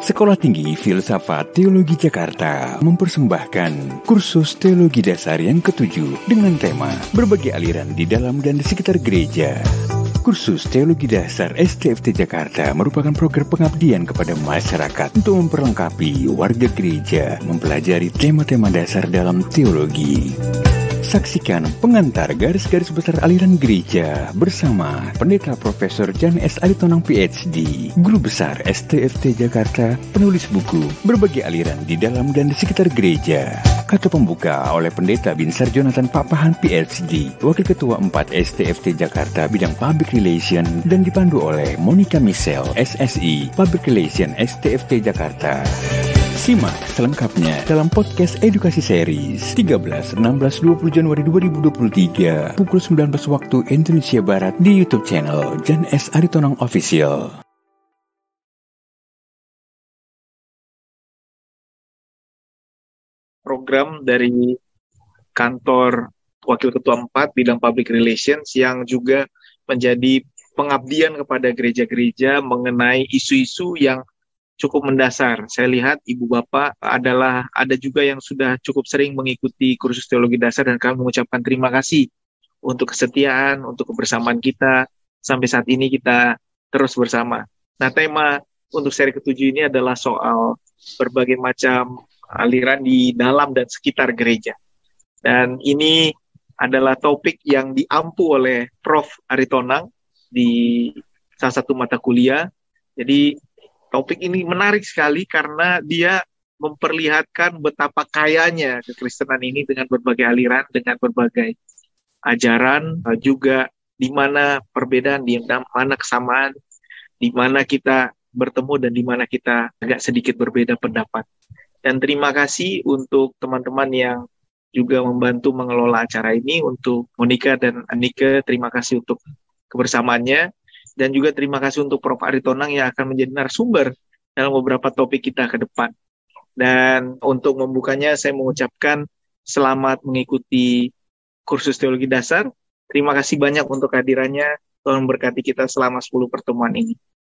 Sekolah Tinggi Filsafat Teologi Jakarta mempersembahkan kursus teologi dasar yang ketujuh dengan tema berbagai aliran di dalam dan di sekitar gereja. Kursus Teologi Dasar STFT Jakarta merupakan program pengabdian kepada masyarakat untuk memperlengkapi warga gereja mempelajari tema-tema dasar dalam teologi. Saksikan pengantar garis-garis besar aliran gereja bersama Pendeta Profesor Jan S. Aritonang PhD, Guru Besar STFT Jakarta, penulis buku Berbagai Aliran di Dalam dan di Sekitar Gereja. Kata pembuka oleh Pendeta Binsar Jonathan Papahan PhD, Wakil Ketua 4 STFT Jakarta bidang Public Relation dan dipandu oleh Monica Michel, SSI, Public Relation STFT Jakarta. Simak selengkapnya dalam podcast edukasi series 13, 16, 20 Januari 2023 pukul 19 waktu Indonesia Barat di YouTube channel Jan S. Aritonang Official. Program dari kantor Wakil Ketua 4 bidang Public Relations yang juga menjadi pengabdian kepada gereja-gereja mengenai isu-isu yang cukup mendasar. Saya lihat ibu bapak adalah ada juga yang sudah cukup sering mengikuti kursus teologi dasar dan kami mengucapkan terima kasih untuk kesetiaan, untuk kebersamaan kita sampai saat ini kita terus bersama. Nah, tema untuk seri ketujuh ini adalah soal berbagai macam aliran di dalam dan sekitar gereja. Dan ini adalah topik yang diampu oleh Prof. Aritonang di salah satu mata kuliah. Jadi Topik ini menarik sekali karena dia memperlihatkan betapa kayanya kekristenan ini dengan berbagai aliran, dengan berbagai ajaran, eh, juga di mana perbedaan, di mana kesamaan, di mana kita bertemu dan di mana kita agak sedikit berbeda pendapat. Dan terima kasih untuk teman-teman yang juga membantu mengelola acara ini untuk Monica dan Anika. Terima kasih untuk kebersamaannya. Dan juga terima kasih untuk Prof. Aritonang yang akan menjadi narasumber dalam beberapa topik kita ke depan. Dan untuk membukanya saya mengucapkan selamat mengikuti kursus teologi dasar. Terima kasih banyak untuk kehadirannya. Tuhan berkati kita selama 10 pertemuan ini.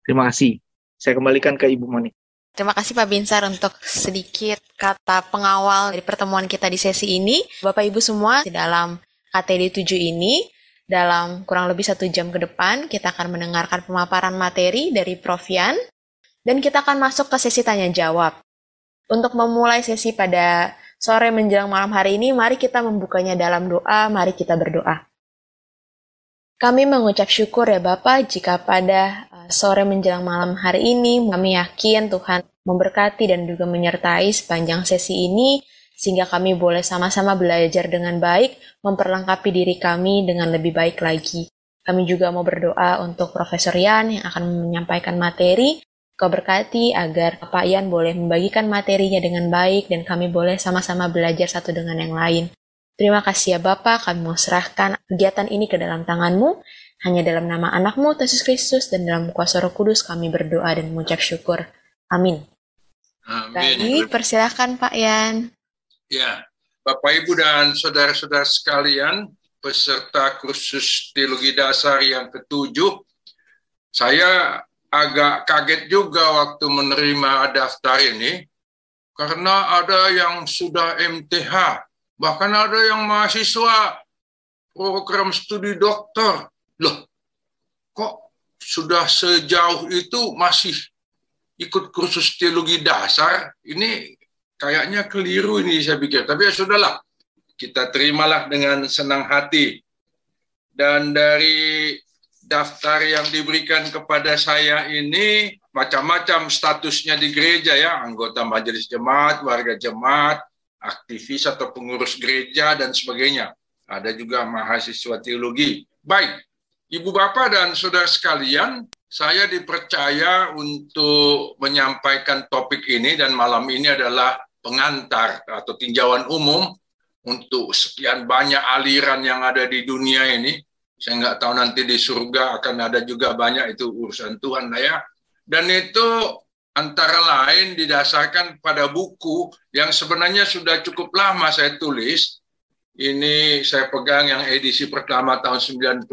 Terima kasih. Saya kembalikan ke Ibu Moni. Terima kasih Pak Binsar untuk sedikit kata pengawal dari pertemuan kita di sesi ini. Bapak Ibu semua, di dalam KTD 7 ini, dalam kurang lebih satu jam ke depan, kita akan mendengarkan pemaparan materi dari Prof. Yan, dan kita akan masuk ke sesi tanya-jawab. Untuk memulai sesi pada sore menjelang malam hari ini, mari kita membukanya dalam doa, mari kita berdoa. Kami mengucap syukur ya Bapak jika pada eh, sore menjelang malam hari ini kami yakin Tuhan memberkati dan juga menyertai sepanjang sesi ini sehingga kami boleh sama-sama belajar dengan baik, memperlengkapi diri kami dengan lebih baik lagi. Kami juga mau berdoa untuk Profesor Yan yang akan menyampaikan materi. Kau berkati agar Pak Yan boleh membagikan materinya dengan baik dan kami boleh sama-sama belajar satu dengan yang lain. Terima kasih ya Bapak, kami mau serahkan kegiatan ini ke dalam tanganmu. Hanya dalam nama anakmu, Yesus Kristus, dan dalam kuasa roh kudus kami berdoa dan mengucap syukur. Amin. Amin. Baik, persilahkan Pak Yan. Ya, Bapak Ibu dan saudara-saudara sekalian, peserta kursus teologi dasar yang ketujuh, saya agak kaget juga waktu menerima daftar ini, karena ada yang sudah MTH, bahkan ada yang mahasiswa program studi doktor. Loh, kok sudah sejauh itu masih ikut kursus teologi dasar? Ini kayaknya keliru ini saya pikir. Tapi ya sudahlah, kita terimalah dengan senang hati. Dan dari daftar yang diberikan kepada saya ini macam-macam statusnya di gereja ya, anggota majelis jemaat, warga jemaat, aktivis atau pengurus gereja dan sebagainya. Ada juga mahasiswa teologi. Baik, Ibu Bapak dan Saudara sekalian, saya dipercaya untuk menyampaikan topik ini dan malam ini adalah pengantar atau tinjauan umum untuk sekian banyak aliran yang ada di dunia ini. Saya nggak tahu nanti di surga akan ada juga banyak itu urusan Tuhan lah ya. Dan itu antara lain didasarkan pada buku yang sebenarnya sudah cukup lama saya tulis. Ini saya pegang yang edisi pertama tahun 95,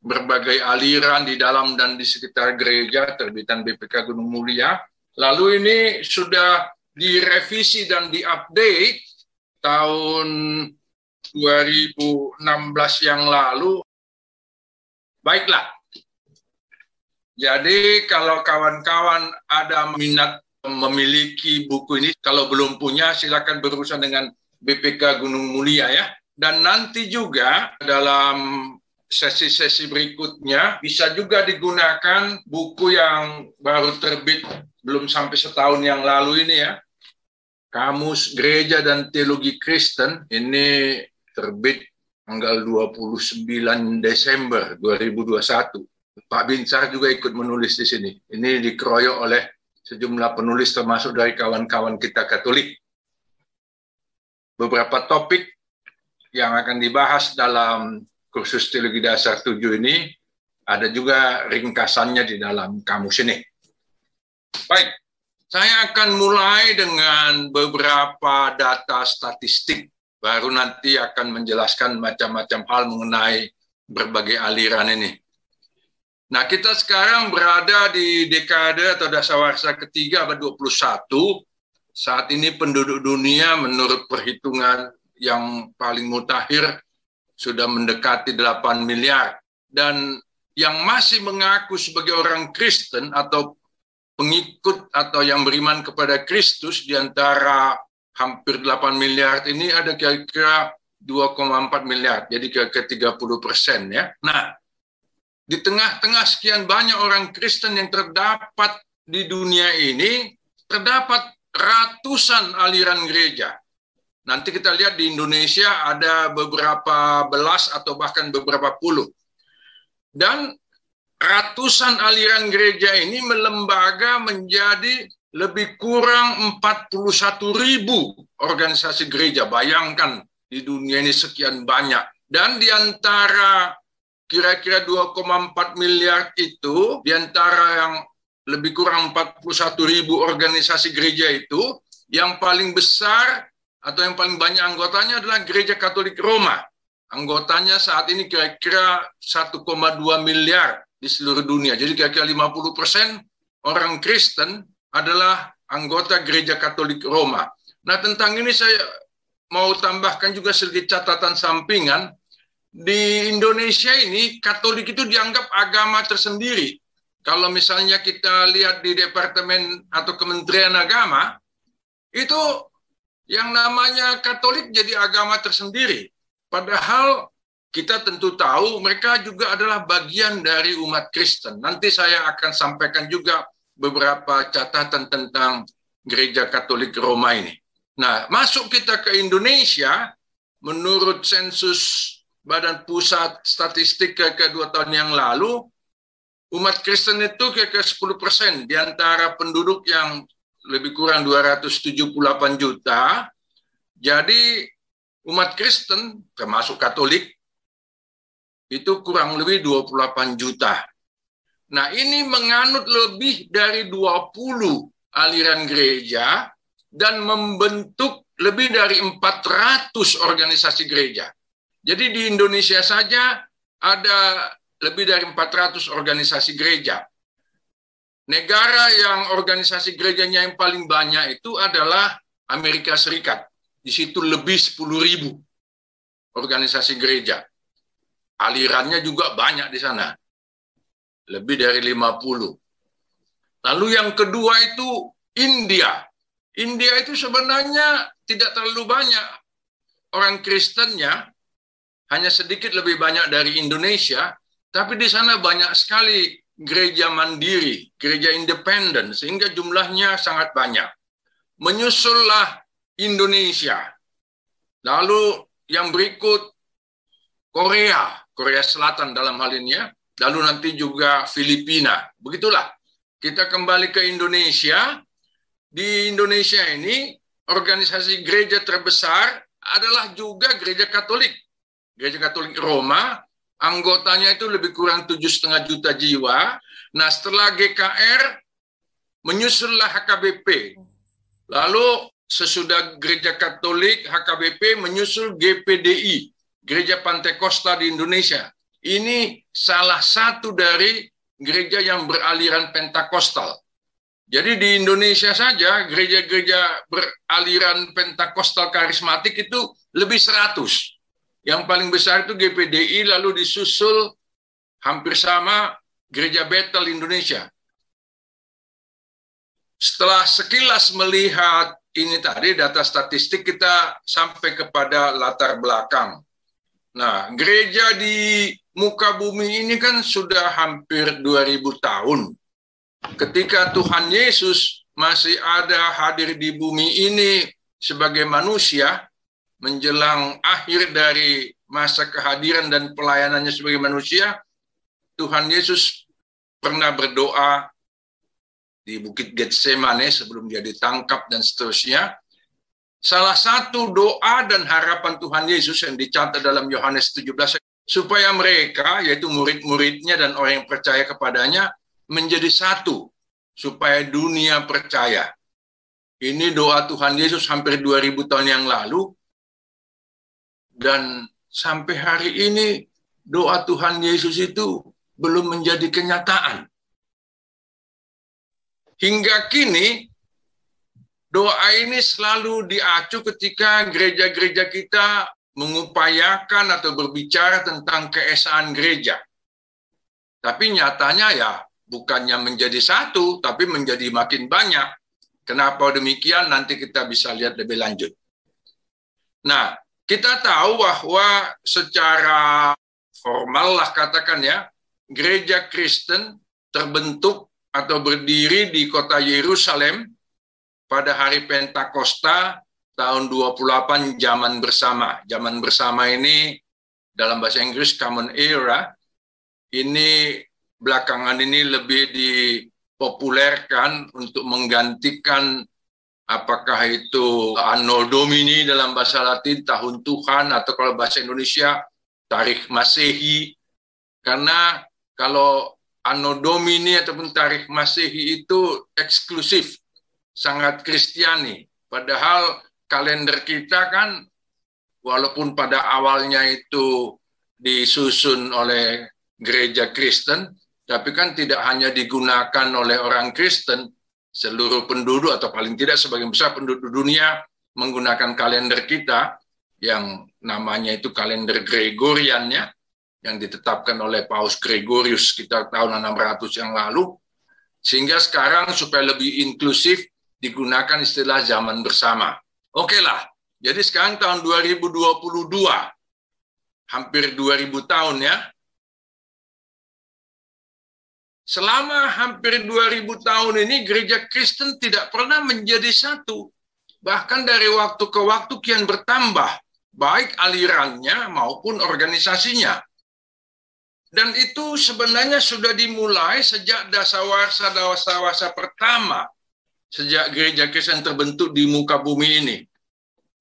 berbagai aliran di dalam dan di sekitar gereja, terbitan BPK Gunung Mulia Lalu ini sudah direvisi dan diupdate tahun 2016 yang lalu. Baiklah. Jadi kalau kawan-kawan ada minat memiliki buku ini, kalau belum punya silakan berurusan dengan BPK Gunung Mulia ya. Dan nanti juga dalam sesi-sesi berikutnya bisa juga digunakan buku yang baru terbit belum sampai setahun yang lalu ini ya. Kamus Gereja dan Teologi Kristen ini terbit tanggal 29 Desember 2021. Pak Binsar juga ikut menulis di sini. Ini dikeroyok oleh sejumlah penulis termasuk dari kawan-kawan kita Katolik. Beberapa topik yang akan dibahas dalam kursus teologi dasar 7 ini ada juga ringkasannya di dalam kamus ini. Baik, saya akan mulai dengan beberapa data statistik, baru nanti akan menjelaskan macam-macam hal mengenai berbagai aliran ini. Nah, kita sekarang berada di dekade atau dasawarsa ketiga abad 21. Saat ini penduduk dunia menurut perhitungan yang paling mutakhir sudah mendekati 8 miliar. Dan yang masih mengaku sebagai orang Kristen atau pengikut atau yang beriman kepada Kristus di antara hampir 8 miliar ini ada kira-kira 2,4 miliar, jadi kira-kira 30 persen ya. Nah, di tengah-tengah sekian banyak orang Kristen yang terdapat di dunia ini, terdapat ratusan aliran gereja. Nanti kita lihat di Indonesia ada beberapa belas atau bahkan beberapa puluh. Dan ratusan aliran gereja ini melembaga menjadi lebih kurang 41 ribu organisasi gereja. Bayangkan di dunia ini sekian banyak. Dan di antara kira-kira 2,4 miliar itu, di antara yang lebih kurang 41 ribu organisasi gereja itu, yang paling besar atau yang paling banyak anggotanya adalah Gereja Katolik Roma. Anggotanya saat ini kira-kira 1,2 miliar di seluruh dunia. Jadi kira-kira 50 persen orang Kristen adalah anggota Gereja Katolik Roma. Nah tentang ini saya mau tambahkan juga sedikit catatan sampingan. Di Indonesia ini Katolik itu dianggap agama tersendiri. Kalau misalnya kita lihat di Departemen atau Kementerian Agama, itu yang namanya Katolik jadi agama tersendiri. Padahal kita tentu tahu mereka juga adalah bagian dari umat Kristen. Nanti saya akan sampaikan juga beberapa catatan tentang Gereja Katolik Roma ini. Nah, masuk kita ke Indonesia, menurut sensus Badan Pusat Statistik ke kedua tahun yang lalu, umat Kristen itu ke 10 persen di antara penduduk yang lebih kurang 278 juta. Jadi umat Kristen termasuk Katolik itu kurang lebih 28 juta. Nah, ini menganut lebih dari 20 aliran gereja dan membentuk lebih dari 400 organisasi gereja. Jadi di Indonesia saja ada lebih dari 400 organisasi gereja. Negara yang organisasi gerejanya yang paling banyak itu adalah Amerika Serikat. Di situ lebih 10 ribu organisasi gereja. Alirannya juga banyak di sana. Lebih dari 50. Lalu yang kedua itu India. India itu sebenarnya tidak terlalu banyak orang Kristennya, hanya sedikit lebih banyak dari Indonesia, tapi di sana banyak sekali gereja mandiri, gereja independen, sehingga jumlahnya sangat banyak. Menyusullah Indonesia. Lalu yang berikut Korea, Korea Selatan dalam hal ini ya. Lalu nanti juga Filipina. Begitulah. Kita kembali ke Indonesia. Di Indonesia ini organisasi gereja terbesar adalah juga gereja Katolik. Gereja Katolik Roma anggotanya itu lebih kurang tujuh setengah juta jiwa. Nah setelah GKR menyusullah HKBP. Lalu sesudah Gereja Katolik HKBP menyusul GPDI, Gereja Pantai Costa di Indonesia. Ini salah satu dari gereja yang beraliran Pentakostal. Jadi di Indonesia saja gereja-gereja beraliran pentakostal karismatik itu lebih 100. Yang paling besar itu GPDI lalu disusul hampir sama Gereja Betel Indonesia. Setelah sekilas melihat ini tadi data statistik kita sampai kepada latar belakang. Nah, gereja di muka bumi ini kan sudah hampir 2000 tahun. Ketika Tuhan Yesus masih ada hadir di bumi ini sebagai manusia, menjelang akhir dari masa kehadiran dan pelayanannya sebagai manusia, Tuhan Yesus pernah berdoa di Bukit Getsemane sebelum dia ditangkap dan seterusnya. Salah satu doa dan harapan Tuhan Yesus yang dicatat dalam Yohanes 17 supaya mereka yaitu murid-muridnya dan orang yang percaya kepadanya menjadi satu supaya dunia percaya. Ini doa Tuhan Yesus hampir 2000 tahun yang lalu dan sampai hari ini doa Tuhan Yesus itu belum menjadi kenyataan. Hingga kini, doa ini selalu diacu ketika gereja-gereja kita mengupayakan atau berbicara tentang keesaan gereja. Tapi nyatanya ya bukannya menjadi satu, tapi menjadi makin banyak. Kenapa demikian? Nanti kita bisa lihat lebih lanjut. Nah, kita tahu bahwa secara formal lah katakan ya, gereja Kristen terbentuk atau berdiri di kota Yerusalem pada hari Pentakosta tahun 28 zaman bersama. Zaman bersama ini dalam bahasa Inggris common era ini belakangan ini lebih dipopulerkan untuk menggantikan apakah itu Anno Domini dalam bahasa Latin tahun Tuhan atau kalau bahasa Indonesia tarikh Masehi karena kalau Anno Domini ataupun tarikh Masehi itu eksklusif, sangat Kristiani. Padahal kalender kita kan walaupun pada awalnya itu disusun oleh gereja Kristen, tapi kan tidak hanya digunakan oleh orang Kristen, seluruh penduduk atau paling tidak sebagian besar penduduk dunia menggunakan kalender kita yang namanya itu kalender Gregorian ya yang ditetapkan oleh Paus Gregorius sekitar tahun 600 yang lalu, sehingga sekarang supaya lebih inklusif digunakan istilah zaman bersama. Oke lah, jadi sekarang tahun 2022, hampir 2000 tahun ya, selama hampir 2000 tahun ini gereja Kristen tidak pernah menjadi satu. Bahkan dari waktu ke waktu kian bertambah, baik alirannya maupun organisasinya. Dan itu sebenarnya sudah dimulai sejak dasawarsa dasawarsa pertama sejak gereja Kristen terbentuk di muka bumi ini.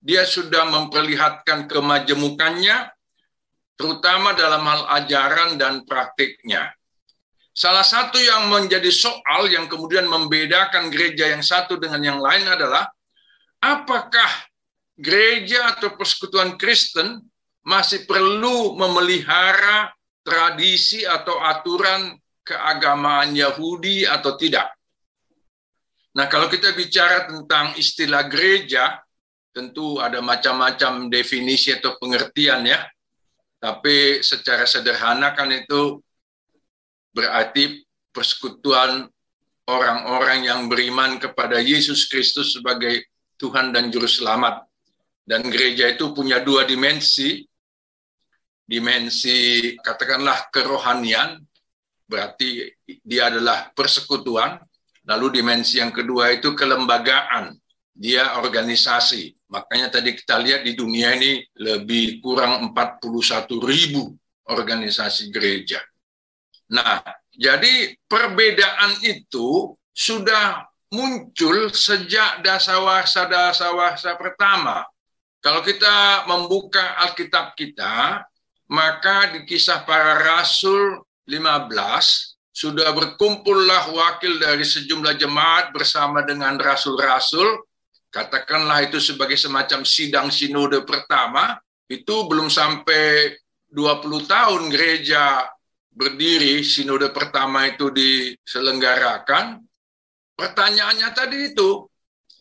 Dia sudah memperlihatkan kemajemukannya terutama dalam hal ajaran dan praktiknya. Salah satu yang menjadi soal yang kemudian membedakan gereja yang satu dengan yang lain adalah apakah gereja atau persekutuan Kristen masih perlu memelihara tradisi atau aturan keagamaan Yahudi atau tidak. Nah, kalau kita bicara tentang istilah gereja, tentu ada macam-macam definisi atau pengertian ya. Tapi secara sederhana kan itu berarti persekutuan orang-orang yang beriman kepada Yesus Kristus sebagai Tuhan dan Juru Selamat. Dan gereja itu punya dua dimensi, dimensi katakanlah kerohanian, berarti dia adalah persekutuan. Lalu dimensi yang kedua itu kelembagaan, dia organisasi. Makanya tadi kita lihat di dunia ini lebih kurang 41 ribu organisasi gereja. Nah, jadi perbedaan itu sudah muncul sejak dasawarsa-dasawarsa pertama. Kalau kita membuka Alkitab kita, maka di kisah para rasul 15 sudah berkumpullah wakil dari sejumlah jemaat bersama dengan rasul-rasul, katakanlah itu sebagai semacam sidang sinode pertama, itu belum sampai 20 tahun gereja berdiri, sinode pertama itu diselenggarakan, pertanyaannya tadi itu,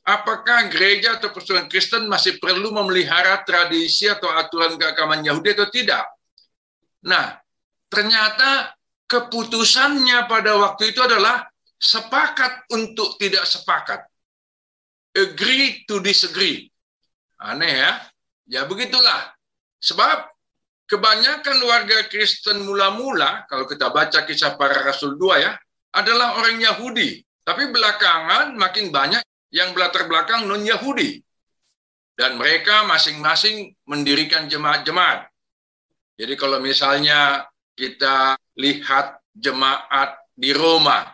apakah gereja atau persatuan Kristen masih perlu memelihara tradisi atau aturan keagamaan Yahudi atau tidak? Nah, ternyata keputusannya pada waktu itu adalah sepakat untuk tidak sepakat. Agree to disagree. Aneh ya? Ya begitulah. Sebab kebanyakan warga Kristen mula-mula, kalau kita baca kisah para Rasul 2 ya, adalah orang Yahudi. Tapi belakangan makin banyak yang berlatar belakang non-Yahudi. Dan mereka masing-masing mendirikan jemaat-jemaat. Jadi kalau misalnya kita lihat jemaat di Roma,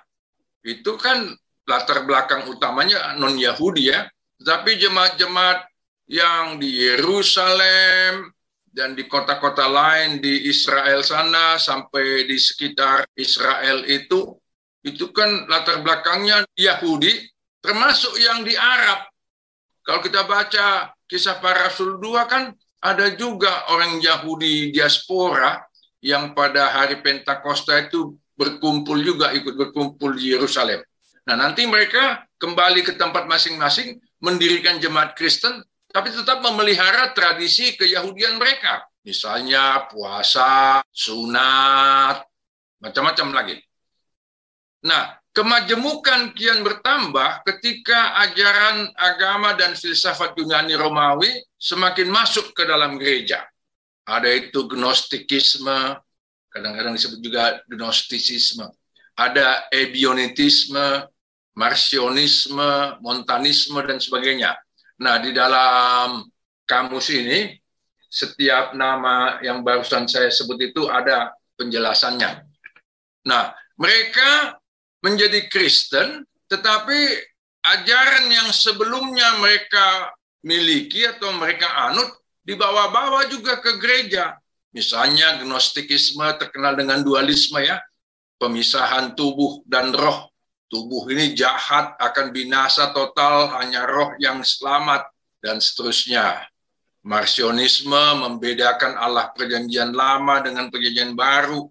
itu kan latar belakang utamanya non-Yahudi ya. Tetapi jemaat-jemaat yang di Yerusalem dan di kota-kota lain di Israel sana sampai di sekitar Israel itu itu kan latar belakangnya Yahudi termasuk yang di Arab. Kalau kita baca kisah para rasul dua kan ada juga orang Yahudi diaspora yang pada hari Pentakosta itu berkumpul juga ikut berkumpul di Yerusalem. Nah, nanti mereka kembali ke tempat masing-masing mendirikan jemaat Kristen tapi tetap memelihara tradisi keyahudian mereka. Misalnya puasa, sunat, macam-macam lagi. Nah, Kemajemukan kian bertambah ketika ajaran agama dan filsafat Yunani Romawi semakin masuk ke dalam gereja. Ada itu gnostikisme, kadang-kadang disebut juga gnostisisme. Ada ebionitisme, marsionisme, montanisme, dan sebagainya. Nah, di dalam kamus ini, setiap nama yang barusan saya sebut itu ada penjelasannya. Nah, mereka menjadi Kristen, tetapi ajaran yang sebelumnya mereka miliki atau mereka anut dibawa-bawa juga ke gereja. Misalnya gnostikisme terkenal dengan dualisme ya, pemisahan tubuh dan roh. Tubuh ini jahat, akan binasa total, hanya roh yang selamat, dan seterusnya. Marsionisme membedakan Allah perjanjian lama dengan perjanjian baru.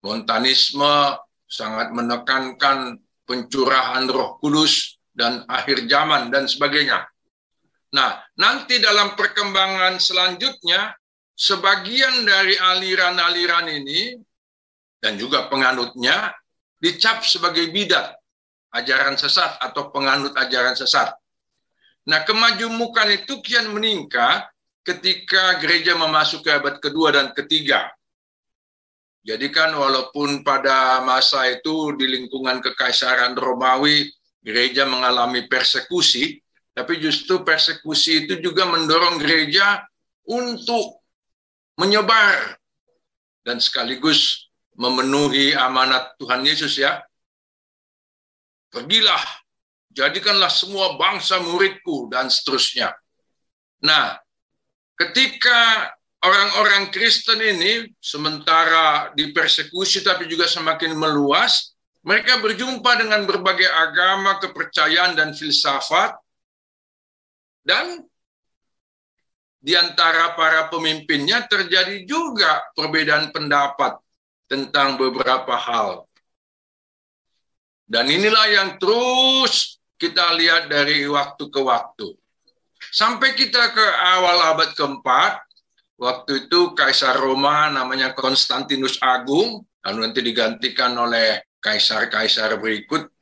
Montanisme sangat menekankan pencurahan Roh Kudus dan akhir zaman dan sebagainya. Nah, nanti dalam perkembangan selanjutnya sebagian dari aliran-aliran ini dan juga penganutnya dicap sebagai bidat, ajaran sesat atau penganut ajaran sesat. Nah, kemajumukan itu kian meningkat ketika gereja memasuki abad kedua dan ketiga. Jadi kan walaupun pada masa itu di lingkungan kekaisaran Romawi gereja mengalami persekusi, tapi justru persekusi itu juga mendorong gereja untuk menyebar dan sekaligus memenuhi amanat Tuhan Yesus ya. Pergilah, jadikanlah semua bangsa muridku dan seterusnya. Nah, ketika orang-orang Kristen ini sementara dipersekusi tapi juga semakin meluas, mereka berjumpa dengan berbagai agama, kepercayaan dan filsafat dan di antara para pemimpinnya terjadi juga perbedaan pendapat tentang beberapa hal. Dan inilah yang terus kita lihat dari waktu ke waktu. Sampai kita ke awal abad keempat, Waktu itu Kaisar Roma namanya Konstantinus Agung, lalu nanti digantikan oleh kaisar-kaisar berikut.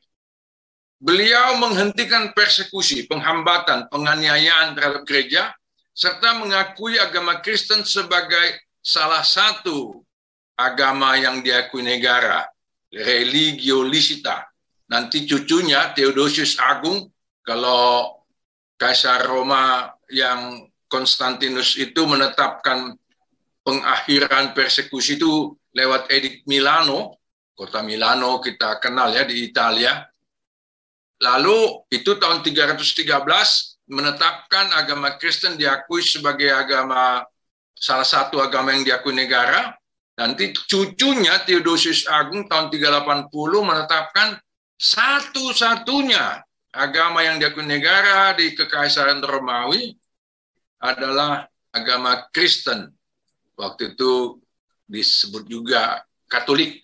Beliau menghentikan persekusi, penghambatan, penganiayaan terhadap gereja, serta mengakui agama Kristen sebagai salah satu agama yang diakui negara, religio licita. Nanti cucunya Theodosius Agung, kalau Kaisar Roma yang Konstantinus itu menetapkan pengakhiran persekusi itu lewat edik Milano, kota Milano kita kenal ya di Italia. Lalu itu tahun 313 menetapkan agama Kristen diakui sebagai agama salah satu agama yang diakui negara. Nanti cucunya Theodosius Agung tahun 380 menetapkan satu-satunya agama yang diakui negara di Kekaisaran Romawi adalah agama Kristen. Waktu itu disebut juga Katolik.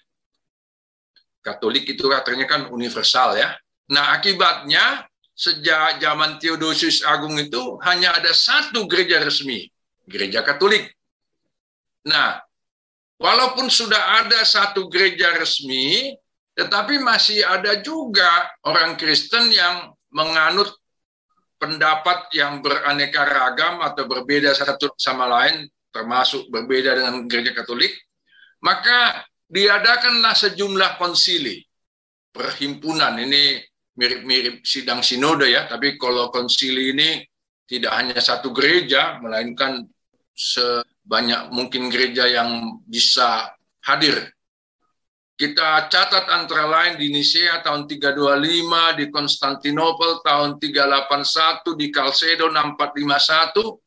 Katolik itu artinya kan universal ya. Nah, akibatnya sejak zaman Theodosius Agung itu hanya ada satu gereja resmi, gereja Katolik. Nah, walaupun sudah ada satu gereja resmi, tetapi masih ada juga orang Kristen yang menganut pendapat yang beraneka ragam atau berbeda satu sama lain, termasuk berbeda dengan gereja Katolik, maka diadakanlah sejumlah konsili, perhimpunan. Ini mirip-mirip sidang sinode ya, tapi kalau konsili ini tidak hanya satu gereja, melainkan sebanyak mungkin gereja yang bisa hadir kita catat antara lain di Nisea tahun 325, di Konstantinopel tahun 381, di Kalsedo 6451.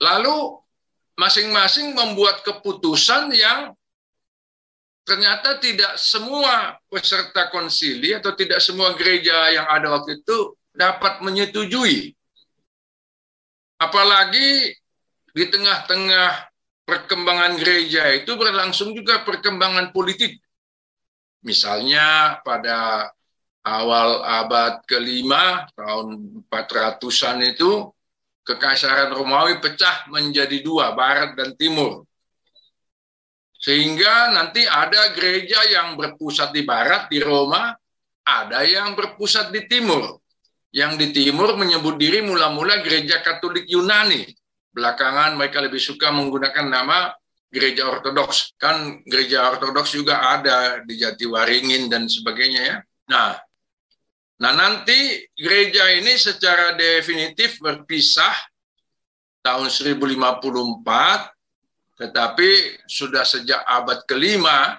Lalu masing-masing membuat keputusan yang ternyata tidak semua peserta konsili atau tidak semua gereja yang ada waktu itu dapat menyetujui. Apalagi di tengah-tengah perkembangan gereja itu berlangsung juga perkembangan politik. Misalnya pada awal abad kelima tahun 400-an itu kekaisaran Romawi pecah menjadi dua, barat dan timur. Sehingga nanti ada gereja yang berpusat di barat di Roma, ada yang berpusat di timur. Yang di timur menyebut diri mula-mula gereja Katolik Yunani belakangan mereka lebih suka menggunakan nama gereja ortodoks. Kan gereja ortodoks juga ada di Jatiwaringin dan sebagainya ya. Nah, nah nanti gereja ini secara definitif berpisah tahun 1054, tetapi sudah sejak abad kelima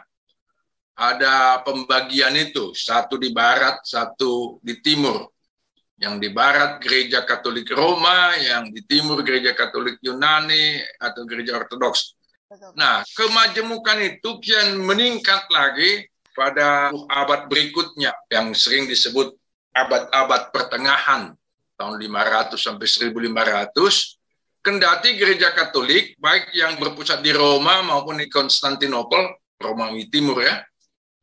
ada pembagian itu, satu di barat, satu di timur. Yang di barat gereja Katolik Roma, yang di timur gereja Katolik Yunani atau gereja Ortodoks. Nah, kemajemukan itu kian meningkat lagi pada abad berikutnya yang sering disebut abad-abad pertengahan tahun 500 sampai 1500 kendati gereja Katolik baik yang berpusat di Roma maupun di Konstantinopel, Romawi Timur ya.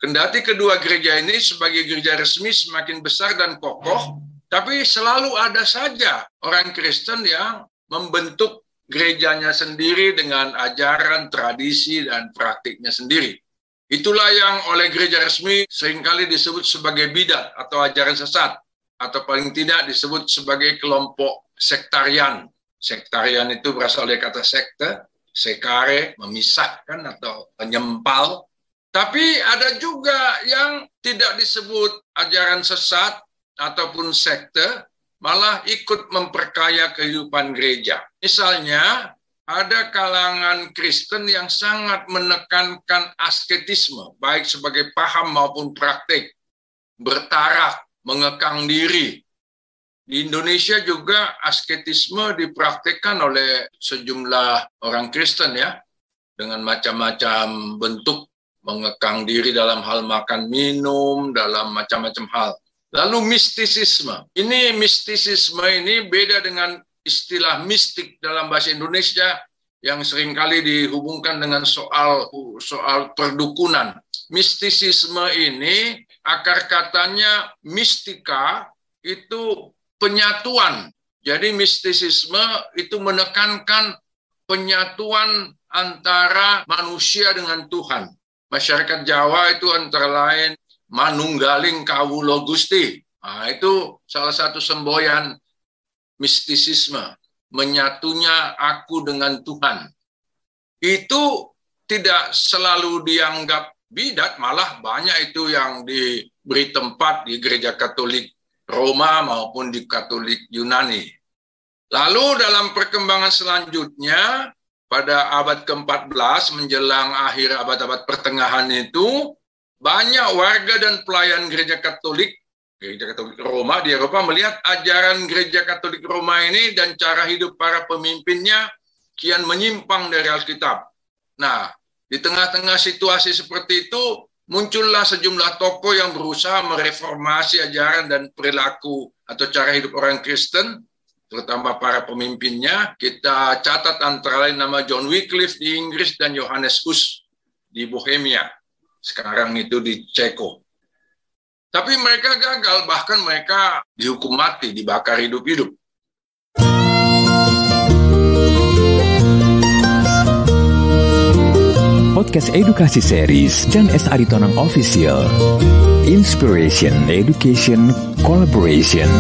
Kendati kedua gereja ini sebagai gereja resmi semakin besar dan kokoh, tapi selalu ada saja orang Kristen yang membentuk gerejanya sendiri dengan ajaran, tradisi, dan praktiknya sendiri. Itulah yang oleh gereja resmi sering kali disebut sebagai bidat atau ajaran sesat, atau paling tidak disebut sebagai kelompok sektarian. Sektarian itu berasal dari kata sekte, sekare, memisahkan atau menyempal. Tapi ada juga yang tidak disebut ajaran sesat, ataupun sekte malah ikut memperkaya kehidupan gereja. Misalnya, ada kalangan Kristen yang sangat menekankan asketisme, baik sebagai paham maupun praktik, bertarak, mengekang diri. Di Indonesia juga asketisme dipraktikkan oleh sejumlah orang Kristen ya, dengan macam-macam bentuk mengekang diri dalam hal makan minum, dalam macam-macam hal. Lalu mistisisme. Ini mistisisme ini beda dengan istilah mistik dalam bahasa Indonesia yang sering kali dihubungkan dengan soal soal perdukunan. Mistisisme ini akar katanya mistika itu penyatuan. Jadi mistisisme itu menekankan penyatuan antara manusia dengan Tuhan. Masyarakat Jawa itu antara lain manunggaling kawulo Gusti. Nah, itu salah satu semboyan mistisisme, menyatunya aku dengan Tuhan. Itu tidak selalu dianggap bidat, malah banyak itu yang diberi tempat di gereja Katolik Roma maupun di Katolik Yunani. Lalu dalam perkembangan selanjutnya, pada abad ke-14 menjelang akhir abad-abad pertengahan itu, banyak warga dan pelayan gereja Katolik, gereja Katolik Roma di Eropa melihat ajaran gereja Katolik Roma ini dan cara hidup para pemimpinnya kian menyimpang dari Alkitab. Nah, di tengah-tengah situasi seperti itu, muncullah sejumlah tokoh yang berusaha mereformasi ajaran dan perilaku atau cara hidup orang Kristen, terutama para pemimpinnya. Kita catat antara lain nama John Wycliffe di Inggris dan Johannes Hus di Bohemia. sekarang itu di Ceko. Tapi mereka gagal, bahkan mereka dihukum mati, dibakar hidup-hidup. Podcast Edukasi Series Jan S. Aritonang Official Inspiration, Education, Collaboration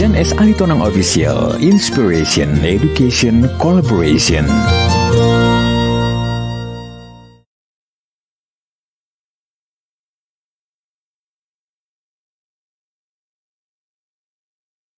Jan S. Aritonang Official Inspiration, Education, Collaboration